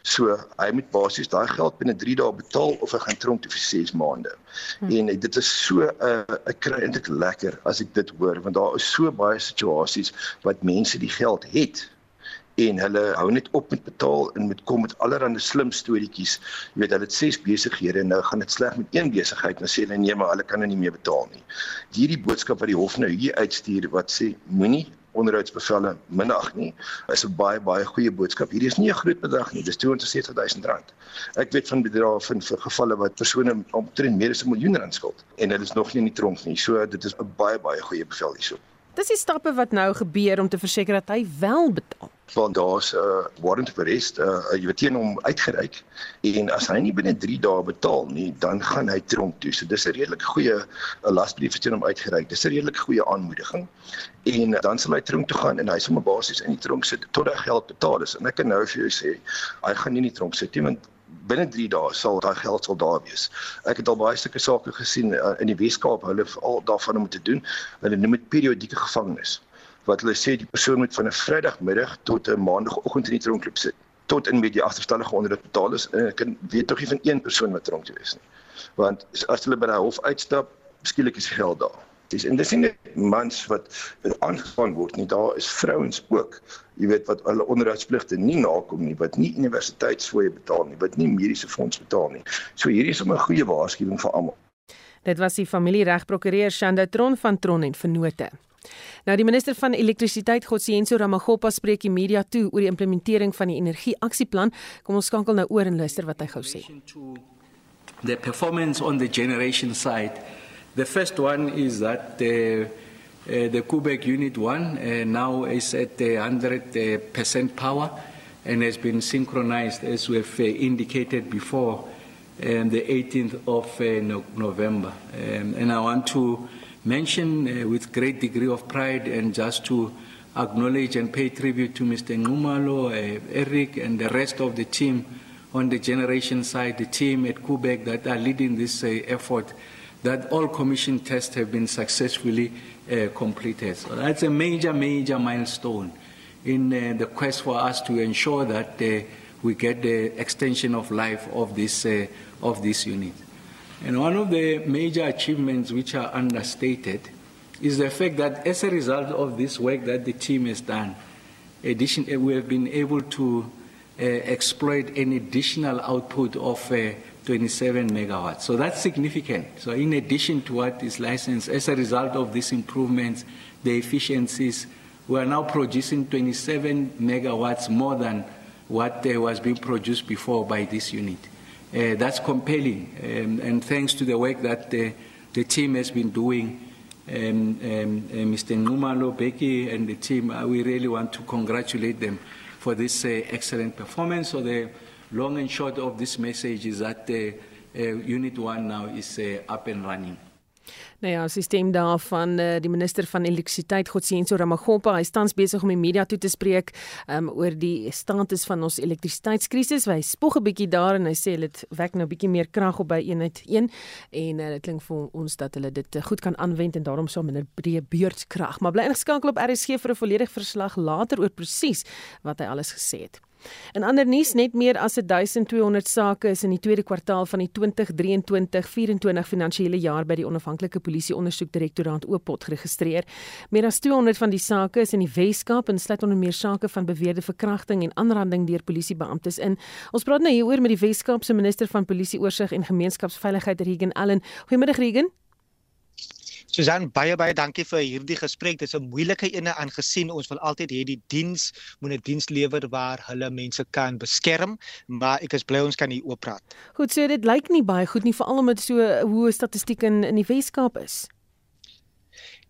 So hy moet basies daai geld binne 3 dae betaal of hy gaan tronk toe vir 6 maande. Hmm. En dit is so 'n uh, ek kry eintlik lekker as ek dit hoor want daar is so baie situasies wat mense die geld het en hulle hou net op met betaal en met kom met allerlei slim storieetjies. Jy weet, hulle het ses besighede en nou gaan dit sleg met een besigheid dan sê hulle nee, maar hulle kan nou nie meer betaal nie. Hierdie boodskap wat die hof nou hier uitstuur wat sê moenie onderhoudsbevelle minag nie is 'n baie baie goeie boodskap. Hierdie is nie 'n groot bedrag nie, dis 260 000 rand. Ek weet van bedrae van vir gevalle wat persone omtrent meer as 'n miljoen rand skuld en hulle is nog nie in die tronk nie. So dit is 'n baie baie goeie bevel hierso. Dis die stappe wat nou gebeur om te verseker dat hy wel betaal. Want daar's 'n uh, warrant of arrest, uh, jy weet teen hom uitgereik en as hy nie binne 3 dae betaal nie, dan gaan hy tronk toe. So dis 'n redelik goeie 'n lasbrief teen hom uitgereik. Dis 'n redelik goeie aanmoediging. En uh, dan sal hy tronk toe gaan en hy sal maar basies in die tronk sit tot hy geld betaal is. En ek kan nou vir jou sê, hy gaan nie in die tronk sit nie want binne 3 dae sal daai geld sal daar wees. Ek het al baie sulke sake gesien uh, in die Weskaap, hulle al daarvan om te doen. Hulle noem dit periodieke gevangenis wat hulle sê die persoon moet van 'n Vrydagmiddag tot 'n Maandagoggend in die tronk loop sit tot in met die agterstallige onder dit betaal is en ek weet tog nie van een persoon wat tronk toe is nie. Want as hulle by die hof uitstap, skielik is geld daar. Dis en dis nie net mans wat aangespan word nie, daar is vrouens ook. Jy weet wat hulle onderhoudspligte nie nakom nie, wat nie universiteitsfooie betaal nie, wat nie mediese fonds betaal nie. So hierdie is 'n goeie waarskuwing vir almal. Dit was die familieregprokureur Shanda Tron van Tron en Vennote. Nou die minister van elektrisiteit Godsienso Ramagopa spreek die media toe oor die implementering van die energieaksieplan. Kom ons skakel nou oor en luister wat hy gou sê. The performance on the generation side The first one is that the, uh, the Quebec Unit 1 uh, now is at 100% power and has been synchronized as we have uh, indicated before um, the 18th of uh, no November. Um, and I want to mention uh, with great degree of pride and just to acknowledge and pay tribute to Mr. Ngumalo, uh, Eric, and the rest of the team on the generation side, the team at Quebec that are leading this effort that all commission tests have been successfully uh, completed. So that's a major, major milestone in uh, the quest for us to ensure that uh, we get the extension of life of this, uh, of this unit. And one of the major achievements which are understated is the fact that as a result of this work that the team has done, addition, uh, we have been able to uh, exploit an additional output of 27 megawatts. So that's significant. So in addition to what is licensed, as a result of these improvements, the efficiencies, we are now producing 27 megawatts more than what uh, was being produced before by this unit. Uh, that's compelling, um, and thanks to the work that uh, the team has been doing, um, um, uh, Mr. Numalo, Becky, and the team, uh, we really want to congratulate them for this uh, excellent performance. So the long and short of this message is that uh, uh, Unit 1 now is uh, up and running. Nou ja, sisteem daarvan uh, die minister van elektrisiteit Godsienso Ramagopa, hy staan besig om die media toe te spreek um, oor die status van ons elektrisiteitskrisis. Hy spog 'n bietjie daar en hy sê dit wek nou 'n bietjie meer krag op by eenheid 1 en uh, dit klink vir ons dat hulle dit uh, goed kan aanwend en daarom sou minder breë beurtkrag. Maar bly ingeskakel op RSG vir 'n volledige verslag later oor presies wat hy alles gesê het. In ander nuus net meer as 1200 sake is in die tweede kwartaal van die 2023-24 finansiële jaar by die onafhanklike polisie ondersoekdirektoraat Oopot geregistreer. Meer as 200 van die sake is in die Wes-Kaap en sluit onder meer sake van beweerde verkrachting en aanranding deur polisiebeamptes in. Ons praat nou hieroor met die Wes-Kaap se minister van polisie oorsig en gemeenskapsveiligheid Regan Allen. Goeiemiddag Regan. Susan baie baie dankie vir hierdie gesprek. Dit is 'n moeilike ene aangesien ons wil altyd hê die diens moet 'n diens lewer waar hulle mense kan beskerm, maar ek is bly ons kan hier oop praat. Goed, so dit lyk nie baie goed nie veral omdat so hoë statistiek in in die Weskaap is.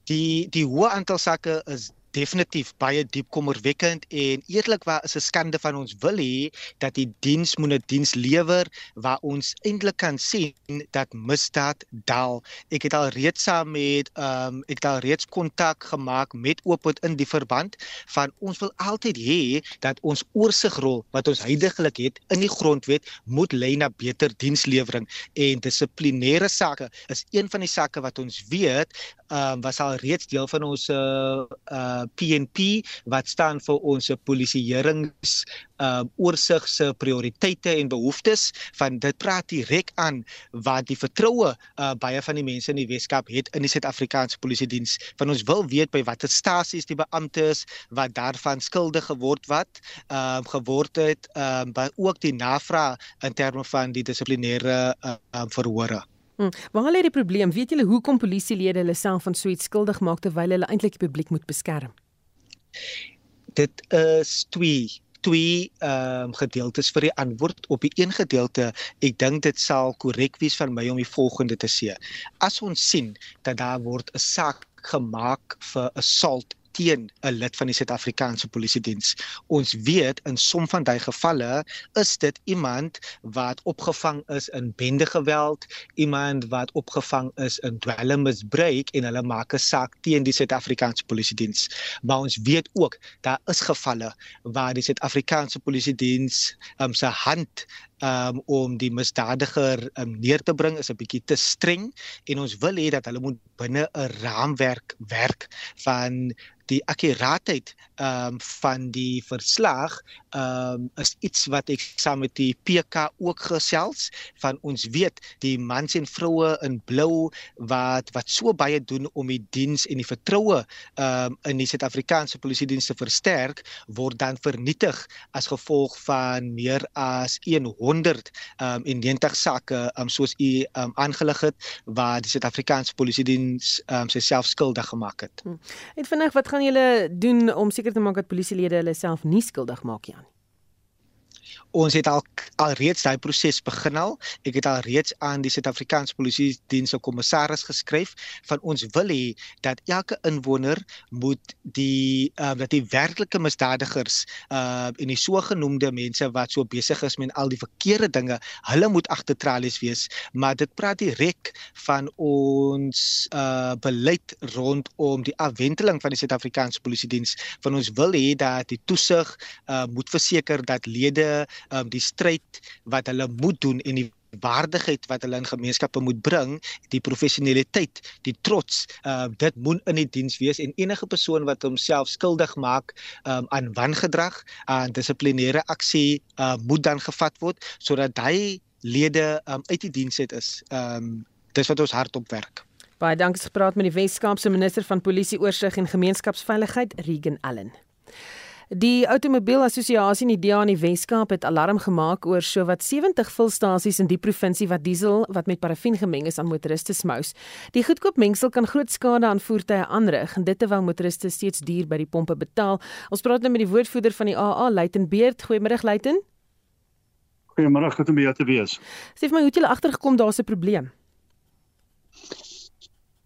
Die die hoë aantal sakke is definitief baie diep kommerwekkend en eerlikwaar is 'n skande van ons wil hê dat die diens moet 'n diens lewer waar ons eintlik kan sien dat misdaad daal. Ek het al reeds saam met ehm um, ek het al reeds kontak gemaak met Oopot in die verband van ons wil altyd hê dat ons oorsigrol wat ons heidaglik het in die grondwet moet lei na beter dienslewering en dissiplinêre sake is een van die sake wat ons weet ehm um, was al reeds deel van ons uh, uh PNP wat staan vir ons polisieerings uh oorsig se prioriteite en behoeftes van dit praat direk aan wat die vertroue uh baie van die mense in die Weskaap het in die Suid-Afrikaanse Polisie Diens. Van ons wil weet by watter stasies die beamptes wat daarvan skuldig geword wat uh geword het uh by ook die navraag in terme van die dissiplinêre uh, uh verhore. Hmm. Waar lê die probleem? Weet julle hoekom polisielede hulle self van so iets skuldig maak terwyl hulle eintlik die publiek moet beskerm? Dit is twee twee ehm um, gedeeltes vir die antwoord op die een gedeelte. Ek dink dit sal korrek wees van my om die volgende te sê. As ons sien dat daar word 'n saak gemaak vir assault teen 'n lid van die Suid-Afrikaanse Polisie Diens. Ons weet in som van daai gevalle is dit iemand wat opgevang is in bendegeweld, iemand wat opgevang is in dwelmmisbruik en hulle maak 'n saak teen die Suid-Afrikaanse Polisie Diens. Maar ons weet ook daar is gevalle waar die Suid-Afrikaanse Polisie Diens um, se hand um, om die misdadiger um, neer te bring is 'n bietjie te streng en ons wil hê dat hulle moet binne 'n raamwerk werk van die akkuraatheid ehm um, van die verslag ehm um, is iets wat ek saam met die PK ook gesels van ons weet die mans en vroue in blou wat wat so baie doen om die diens en die vertroue ehm um, in die Suid-Afrikaanse polisie dienste versterk word dan vernietig as gevolg van meer as 100 ehm um, en 90 sakke ehm um, soos u ehm um, aangelig het waar die Suid-Afrikaanse polisie diens ehm um, self skuldig gemaak het. Hm. En vinnig wat gaan julle doen om seker te maak dat polisielede hulle self nie skuldig maak nie? Ons het al al reeds daai proses begin al. Ek het al reeds aan die Suid-Afrikaanse Polisie Diens se kommissaris geskryf van ons wil hê dat elke inwoner moet die uh, dat die werklike misdadigers uh en die sogenaamde mense wat so besig is met al die verkeerde dinge, hulle moet agter tralies wees, maar dit praat direk van ons uh beleid rondom die afwenteling van die Suid-Afrikaanse Polisie Diens. Van ons wil hê dat die toesig uh moet verseker dat lede um, die stryd wat hulle moet doen en die waardigheid wat hulle in gemeenskappe moet bring, die professionaliteit, die trots, uh dit moet in die diens wees en enige persoon wat homself skuldig maak um aan wangedrag, aan dissiplinêre aksie, uh moet dan gevat word sodat hy lede um uit die diens uit is. Um dis wat ons hardop werk. Baie dankie gepraat met die Weskaapse minister van Polisie oorsig en gemeenskapsveiligheid, Regan Allen. Die Outomobielassosiasie in die DA in die Wes-Kaap het alarm gemaak oor sowat 70 vulstasies in die provinsie wat diesel wat met parafin gemeng is aan motoriste smous. Die goedkoop mengsel kan groot skade aan voertuie aanrig en dit terwyl motoriste steeds duur by die pompe betaal. Ons praat nou met die woordvoerder van die AA, Luiten Beerd. Goeiemôre Luiten. Goeiemôre, goed om by jou te wees. Sê vir my, hoe het julle agtergekom daar's 'n probleem?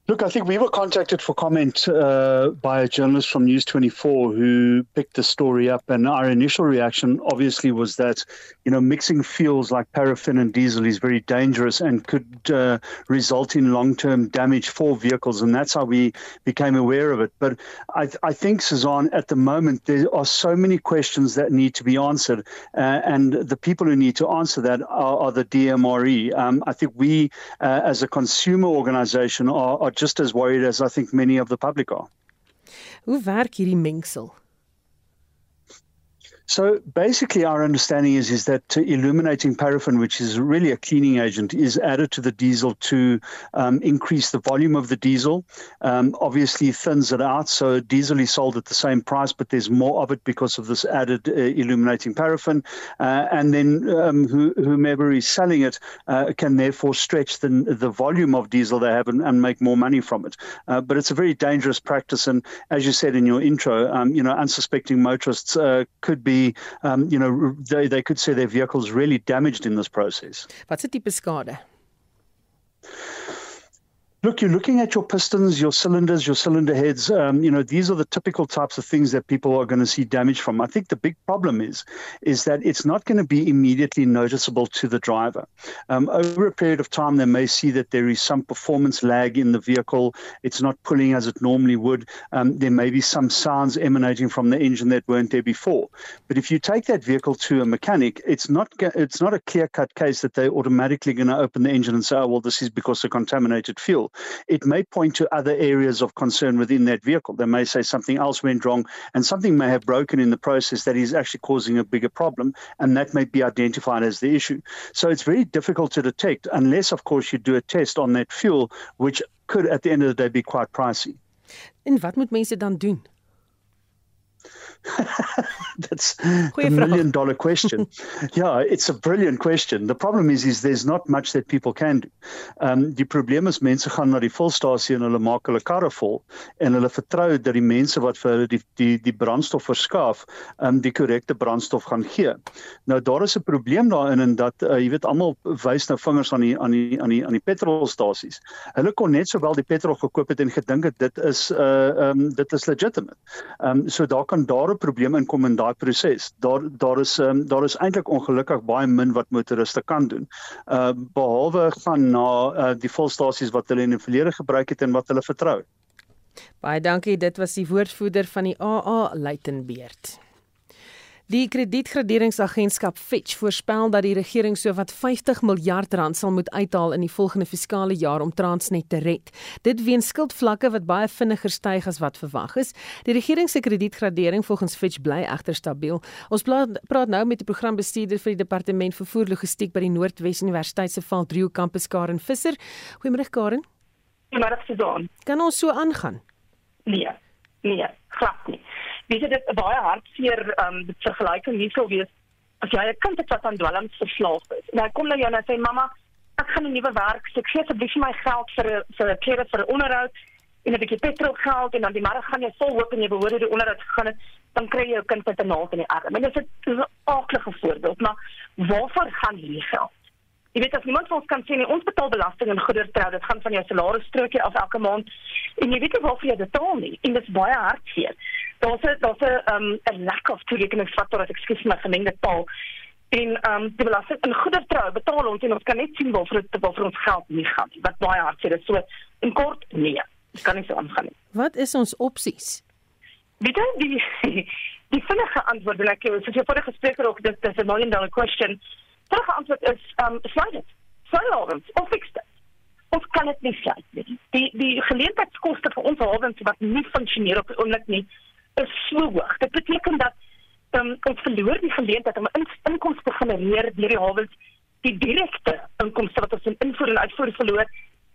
Look, I think we were contacted for comment uh, by a journalist from News 24 who picked the story up, and our initial reaction obviously was that you know mixing fuels like paraffin and diesel is very dangerous and could uh, result in long-term damage for vehicles, and that's how we became aware of it. But I, I think, Suzanne, at the moment there are so many questions that need to be answered, uh, and the people who need to answer that are, are the DMRE. Um, I think we, uh, as a consumer organisation, are, are just as worried as I think many of the public are. Hoe werk hierdie mengsel? So basically, our understanding is is that illuminating paraffin, which is really a cleaning agent, is added to the diesel to um, increase the volume of the diesel. Um, obviously, thins it out, so diesel is sold at the same price, but there's more of it because of this added uh, illuminating paraffin. Uh, and then um, who, whomever is selling it uh, can therefore stretch the the volume of diesel they have and, and make more money from it. Uh, but it's a very dangerous practice, and as you said in your intro, um, you know, unsuspecting motorists uh, could be um, you know, they, they could say their vehicles really damaged in this process. Wat se tipe skade? Look, you're looking at your pistons, your cylinders, your cylinder heads. Um, you know, these are the typical types of things that people are going to see damage from. I think the big problem is, is that it's not going to be immediately noticeable to the driver. Um, over a period of time, they may see that there is some performance lag in the vehicle. It's not pulling as it normally would. Um, there may be some sounds emanating from the engine that weren't there before. But if you take that vehicle to a mechanic, it's not it's not a clear cut case that they're automatically going to open the engine and say, oh, well, this is because of contaminated fuel it may point to other areas of concern within that vehicle. They may say something else went wrong and something may have broken in the process that is actually causing a bigger problem, and that may be identified as the issue. So it's very difficult to detect unless, of course, you do a test on that fuel, which could at the end of the day be quite pricey. En wat moet mense dan doen? That's a million dollar question. yeah, it's a brilliant question. The problem is is there's not much that people can do. Um die probleem is mense gaan na die volstasie en hulle maak hulle karre vol en hulle vertrou dat die mense wat vir hulle die die die brandstof verskaaf, um die korrekte brandstof gaan gee. Nou daar is 'n probleem daarin en dat uh, jy weet almal wys nou vingers aan die aan die aan die aan die petrolstasies. Hulle kon net sowel die petrol gekoop het en gedink het dit is uh um dit is legitimate. Um so daar kan daar 'n probleem inkom in daai proses. Daar daar is um, daar is eintlik ongelukkig baie min wat motoriste kan doen. Uh behalwe gaan na uh, die volstasies wat hulle in die verlede gebruik het en wat hulle vertrou. Baie dankie. Dit was die woordvoerder van die AA Luitenbeerd. Die kredietgraderingsagentskap Fitch voorspel dat die regering sowat 50 miljard rand sal moet uithaal in die volgende fiskale jaar om Transnet te red. Dit weens skuldvlakke wat baie vinniger styg as wat verwag is. Die regering se kredietgradering volgens Fitch bly egter stabiel. Ons praat nou met die programbestuurder vir die departement vervoer logistiek by die Noordwes Universiteit se Valdrio kampus Karen Visser. Goeiemôre Karen. Goeiemôre Susan. Kan ons so aangaan? Nee. Nee, glad nie weet jy dit baie hartseer um vergelyking hier sou wees as jy 'n kind het wat aan dwelms verslaaf is. Nou kom nou jy en sê mamma, ek gaan 'n nuwe werk, so ek gee asseblief my geld vir vir klere vir onderhoud en 'n bietjie petrol geld en dan die môre gaan jy vol hoop en jy behoort die onderhoud gegaan het, dan kry jy jou kind met 'n naald in die arm. En dit is 'n aardige voorbeeld, maar waarvoor gaan hierdie geld? Jy weet as niemand vir ons kan sê nie, ons betaal belasting en goedertrou, dit gaan van jou salaris strokie af elke maand. En jy weet nie waarvoor jy betaal nie. En dit is baie hartseer. Daar's 'n daar's 'n um 'n lack of toerekeningsfaktor as ek skuis my gemengde taal. En um die belasting en goedertrou betaal ons en ons kan net sien waarvoor dit waarvoor ons geld nie gaan nie. Wat baie hartseer is. So in kort nee, dit kan nie so aangaan nie. Wat is ons opsies? Weet jy die die vinnige antwoord en ek het vir vorige spreker ook dit is 'n million dollar question terug antwoord is um sluit dit. Sluit ons of fix dit. Ons kan dit nie sluit nie. Die die geleentheidskoste vir ons hawens wat nie funksioneer op die oomblik nie is so hoog. Dit beteken dat um, ons verloor die geleentheid om in, inkomste te genereer deur die hawens die direkte inkomste wat ons in invoer en uitvoer verloor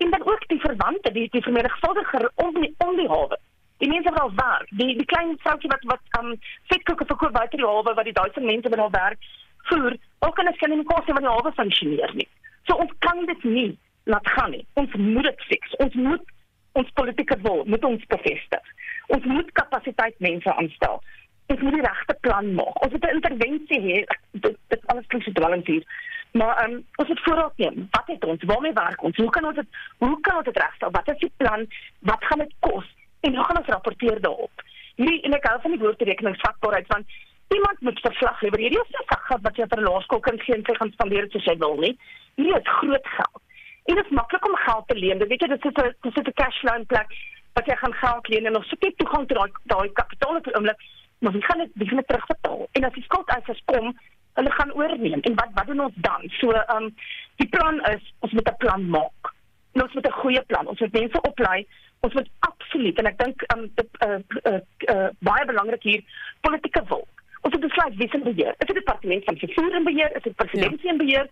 en dan ook die verwante die die vermenigvuldiger om die om die hawe. Die mense wat al werk, die die klein vroutjie wat wat um vetkoeke verkoop buite die hawe wat die duisend mense binne werk voer, ook kan ek nie kos wat die hawe funksioneer nie. So ons kan dit nie laat gaan nie. Ons moet dit fix. Ons moet ons politieke wil moet ons bevestig. Ons moet kapasiteit mense aanstel. Ons moet die regte plan maak. Ons moet 'n intervensie hê. Dit dit alles klink so dwelend hier. Maar um, ons moet voorraad neem. Wat het ons? Waarmee werk ons? Hoe kan ons dit hoe kan ons dit regstel? Wat is die plan? Wat gaan dit kos? En hoe gaan ons rapporteer daarop? Hierdie en ek hou van die woord rekeningsvatbaarheid want Iemand moet verslag lewer. Hierdie is nie geld wat jy vir 'n laerskool kan gee en sê gaan spandeer as jy wil nie. Hierdie is groot geld. En dit is maklik om geld te leen. Weet jy, dit is 'n dit is 'n cash loan plek wat jy gaan geld leen en nog soek jy toegang tot daai daai kapitaal op 'n oomblik, maar wie gaan dit wie gaan dit terugbetaal? En as die skuldeisers kom, hulle gaan oorneem. En wat wat doen ons dan? So, ehm um, die plan is ons moet 'n plan maak. En ons moet 'n goeie plan. Ons moet mense oplei ons moet absoluut en ek dink um, dit uh, uh, uh, baie belangrik hier politieke wil ons het besluit wie se beheer. Is dit die departement van vervoer en beheer, is dit presidentskap ja. en beheer,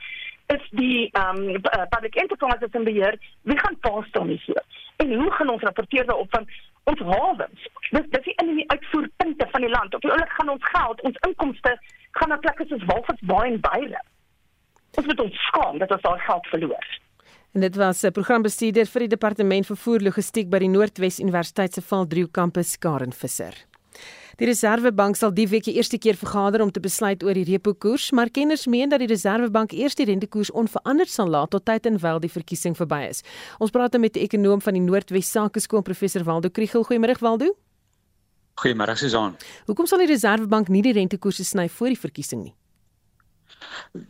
is die ehm um, public enterprise en beheer, wie gaan pas staan hier? En hoe gaan ons rapporteer daarop van ons hawens? Dis dis die in die uitvoerpunte van die land. Op die oomblik gaan ons geld, ons inkomste gaan na plekke soos Walvis Bay en Beira. Ons moet ons skaam dat ons daai geld verloor. En dit was 'n programbestuurder vir die departement vervoer logistiek by die Noordwes Universiteit se Valdrio kampus Karen Visser. Die Reserwebank sal die week die eerste keer vergader om te besluit oor die repo koers, maar kenners meen dat die Reserwebank eers die rentekoers onveranderd sal laat tot tyd en wel die verkiesing verby is. Ons praat met die ekonom van die Noordwes Sakeskool professor Waldo Kriel. Goeiemôre Waldo. Goeiemôre Susan. Hoekom sal die Reserwebank nie die rentekoerse sny voor die verkiesing nie?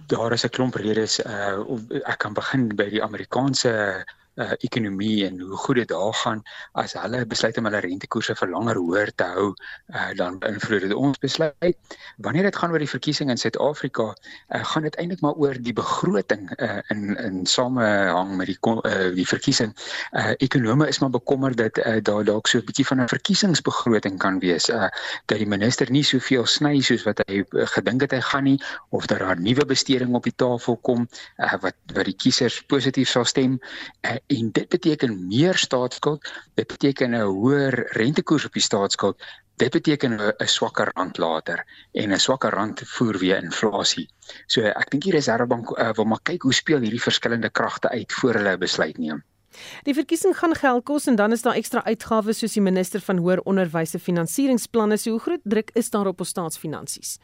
Daar is 'n klomp redes. Uh, ek kan begin by die Amerikaanse uh, ekonomie en hoe goed dit daar gaan as hulle besluit om hulle rentekoerse vir langer hoër te hou uh, dan beïnvloed dit ons besluit. Wanneer dit gaan oor die verkiesing in Suid-Afrika uh, gaan dit eintlik maar oor die begroting uh, in in samehang met die uh, die verkiesing. Uh, ekonome is maar bekommerd dat uh, daar dalk so 'n bietjie van 'n verkiesingsbegroting kan wees. Uh, dat die minister nie soveel sny soos wat hy gedink het hy gaan nie of dat daar nuwe besteding op die tafel kom uh, wat wat die kiesers positief sal stem. Uh, en dit beteken meer staatsskuld, dit beteken 'n hoër rentekoers op die staatsskuld, dit beteken 'n swakker rand later en 'n swakker rand voer weer inflasie. So ek dink die Reserwebank uh, wil maar kyk hoe speel hierdie verskillende kragte uit voor hulle 'n besluit neem. Die verkiesing gaan geld kos en dan is daar ekstra uitgawes soos die minister van hoër onderwys se finansieringsplanne. So hoe groot druk is daar op ons staatsfinansies?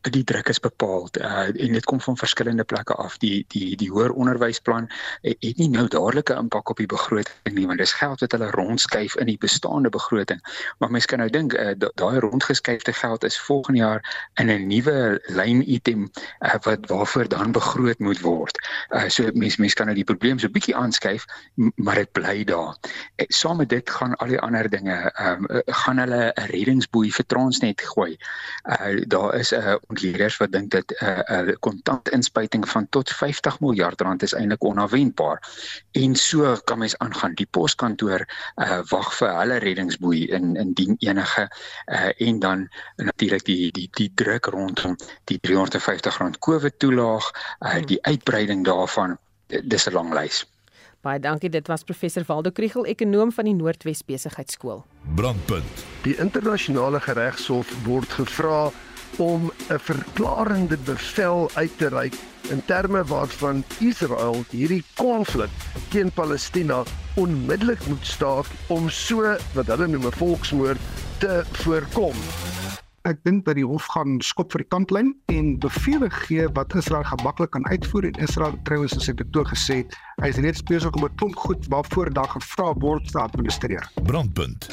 Die druk is bepaal uh, en dit kom van verskillende plekke af. Die die die hoër onderwysplan het, het nie nou dadelike impak op die begroting nie, want dis geld wat hulle rondskuif in die bestaande begroting. Maar mense kan nou dink uh, daai rondgeskuifde geld is volgende jaar in 'n nuwe lyn item uh, wat waarvoor dan begroot moet word. Uh, so mense mense kan nou die probleem so bietjie aanskuif, maar dit bly daar. Uh, saam met dit gaan al die ander dinge um, gaan hulle 'n reddingsboei vir Transnet gooi. Uh daar is 'n uh, ontleerders wat dink dat 'n uh, 'n uh, kontantinspuiting van tot 50 miljard rand is eintlik onafwendbaar. En so kan mens aangaan. Die poskantoor uh wag vir hulle reddingsboei in indien enige uh en dan natuurlik die die die druk rondom die 350 rand COVID toelaag, uh die uitbreiding daarvan dis 'n lang lys. Baie dankie. Dit was professor Waldo Kriel, ekonom van die Noordwes Besigheidsskool. Brandpunt. Die internasionale regshof word gevra om 'n verklarende bevel uit te reik in terme waarvan Israel hierdie konflik teen Palestina onmiddellik moet staak om so wat hulle noem 'n volksmoord te voorkom ek dink dat die hof gaan skop vir die kantlyn en bevele gee wat Israel gemaklik kan uitvoer en Israel trouens as ek dit toe gesê het, hy is net besig om 'n klomp goed waarvoor daar gevra word te administreer. Brandpunt.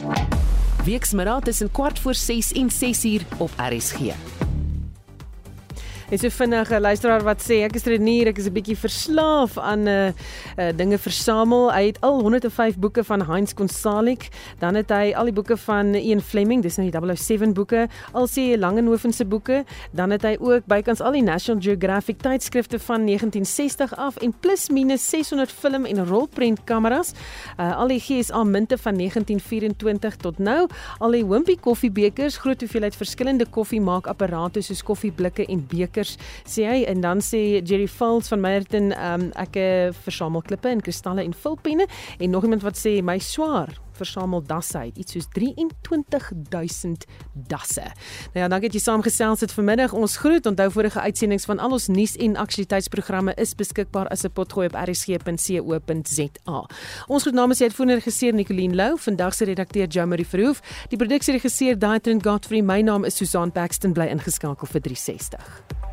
Wieksmiddag tussen kwart voor 6 en 6 uur op RSG. En so vinnige luisteraar wat sê ek is renier, ek is 'n bietjie verslaaf aan 'n uh, uh, dinge versamel. Hy het al 105 boeke van Heinz Konsalik, dan het hy al die boeke van Ian Fleming, dis nou die 007 boeke, al sê Langehoven se boeke, dan het hy ook bykans al die National Geographic tydskrifte van 1960 af en plus minus 600 film en rolprentkameras. Uh, al die GSA munte van 1924 tot nou, al die Wimpy koffiebekers, groot hoeveelheid verskillende koffiemaakapparate soos koffieblikke en bekers kilometers sê hy en dan sê Jerry Falls van Meyerton um, ek eh, versamel klippe en kristalle en vulpenne en nog iemand wat sê my swaar versamel dasse uit iets soos 23000 dasse. Nou ja, dankie dat jy saamgesels het vanmiddag. Ons groet. Onthou vorige uitsendings van al ons nuus en aktualiteitsprogramme is beskikbaar as 'n potgooi op rsg.co.za. Ons groet namens die uitvoerende regisseur Nicoline Lou, vandag se redakteur Jamie Verhoef, die produksieregisseur Daitrin Godfrey. My naam is Susan Paxton bly ingeskakel vir 360.